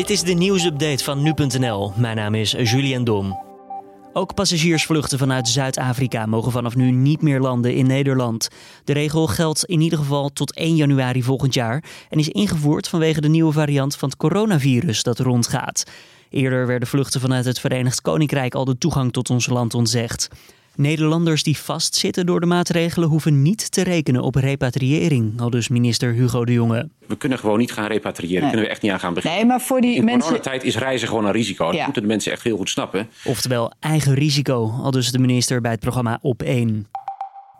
Dit is de nieuwsupdate van nu.nl. Mijn naam is Julian Dom. Ook passagiersvluchten vanuit Zuid-Afrika mogen vanaf nu niet meer landen in Nederland. De regel geldt in ieder geval tot 1 januari volgend jaar en is ingevoerd vanwege de nieuwe variant van het coronavirus dat rondgaat. Eerder werden vluchten vanuit het Verenigd Koninkrijk al de toegang tot ons land ontzegd. Nederlanders die vastzitten door de maatregelen hoeven niet te rekenen op repatriëring, al dus minister Hugo de Jonge. We kunnen gewoon niet gaan repatriëren. Daar kunnen we echt niet aan gaan beginnen. Nee, maar voor die In mensen. coronatijd is reizen gewoon een risico. Dat moeten de mensen echt heel goed snappen. Oftewel eigen risico, al dus de minister bij het programma Op 1.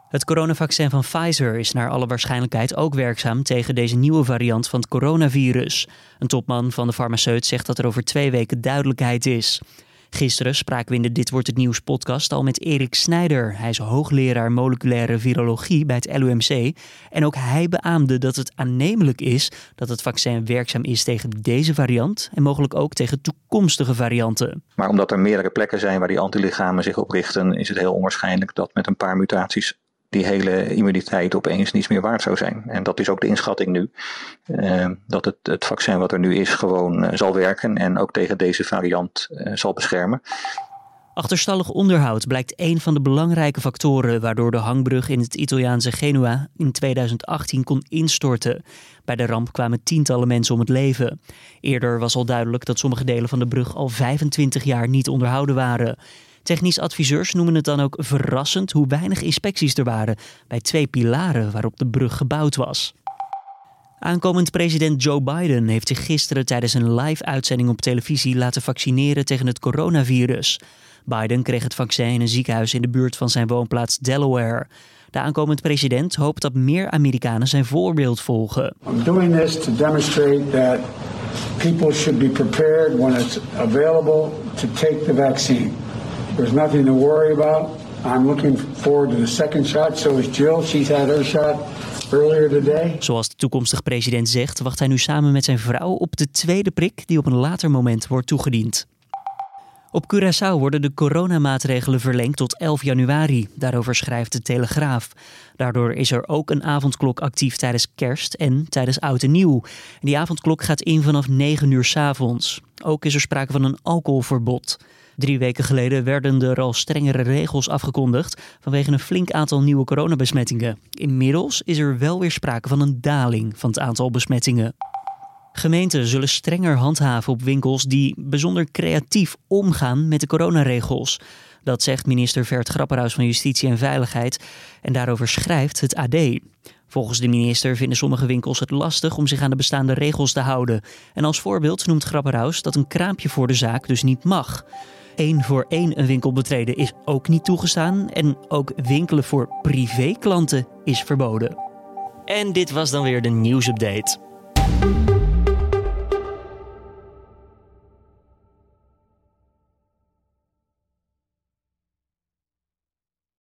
Het coronavaccin van Pfizer is naar alle waarschijnlijkheid ook werkzaam tegen deze nieuwe variant van het coronavirus. Een topman van de farmaceut zegt dat er over twee weken duidelijkheid is. Gisteren spraken we in de Dit Wordt Het Nieuws podcast al met Erik Snijder. Hij is hoogleraar moleculaire virologie bij het LUMC. En ook hij beaamde dat het aannemelijk is dat het vaccin werkzaam is tegen deze variant en mogelijk ook tegen toekomstige varianten. Maar omdat er meerdere plekken zijn waar die antilichamen zich op richten, is het heel onwaarschijnlijk dat met een paar mutaties die hele immuniteit opeens niets meer waard zou zijn. En dat is ook de inschatting nu. Uh, dat het, het vaccin wat er nu is gewoon uh, zal werken en ook tegen deze variant uh, zal beschermen. Achterstallig onderhoud blijkt een van de belangrijke factoren waardoor de hangbrug in het Italiaanse Genua in 2018 kon instorten. Bij de ramp kwamen tientallen mensen om het leven. Eerder was al duidelijk dat sommige delen van de brug al 25 jaar niet onderhouden waren. Technisch adviseurs noemen het dan ook verrassend hoe weinig inspecties er waren bij twee pilaren waarop de brug gebouwd was. Aankomend president Joe Biden heeft zich gisteren tijdens een live-uitzending op televisie laten vaccineren tegen het coronavirus. Biden kreeg het vaccin in een ziekenhuis in de buurt van zijn woonplaats Delaware. De aankomend president hoopt dat meer Amerikanen zijn voorbeeld volgen. I'm doing to demonstrate that people should be prepared when it's available to take the vaccine. There's nothing to worry about. I'm looking forward to the second shot. So is Jill. She's had her shot earlier today. Zoals de toekomstige president zegt, wacht hij nu samen met zijn vrouw op de tweede prik die op een later moment wordt toegediend. Op Curaçao worden de coronamaatregelen verlengd tot 11 januari. Daarover schrijft de Telegraaf. Daardoor is er ook een avondklok actief tijdens kerst en tijdens oud en nieuw. Die avondklok gaat in vanaf 9 uur 's avonds. Ook is er sprake van een alcoholverbod. Drie weken geleden werden er al strengere regels afgekondigd vanwege een flink aantal nieuwe coronabesmettingen. Inmiddels is er wel weer sprake van een daling van het aantal besmettingen. Gemeenten zullen strenger handhaven op winkels die bijzonder creatief omgaan met de coronaregels. Dat zegt minister Vert Grapperhaus van Justitie en Veiligheid en daarover schrijft het AD. Volgens de minister vinden sommige winkels het lastig om zich aan de bestaande regels te houden. En als voorbeeld noemt Grapperhaus dat een kraampje voor de zaak dus niet mag. Eén voor één een winkel betreden is ook niet toegestaan en ook winkelen voor privéklanten is verboden. En dit was dan weer de nieuwsupdate.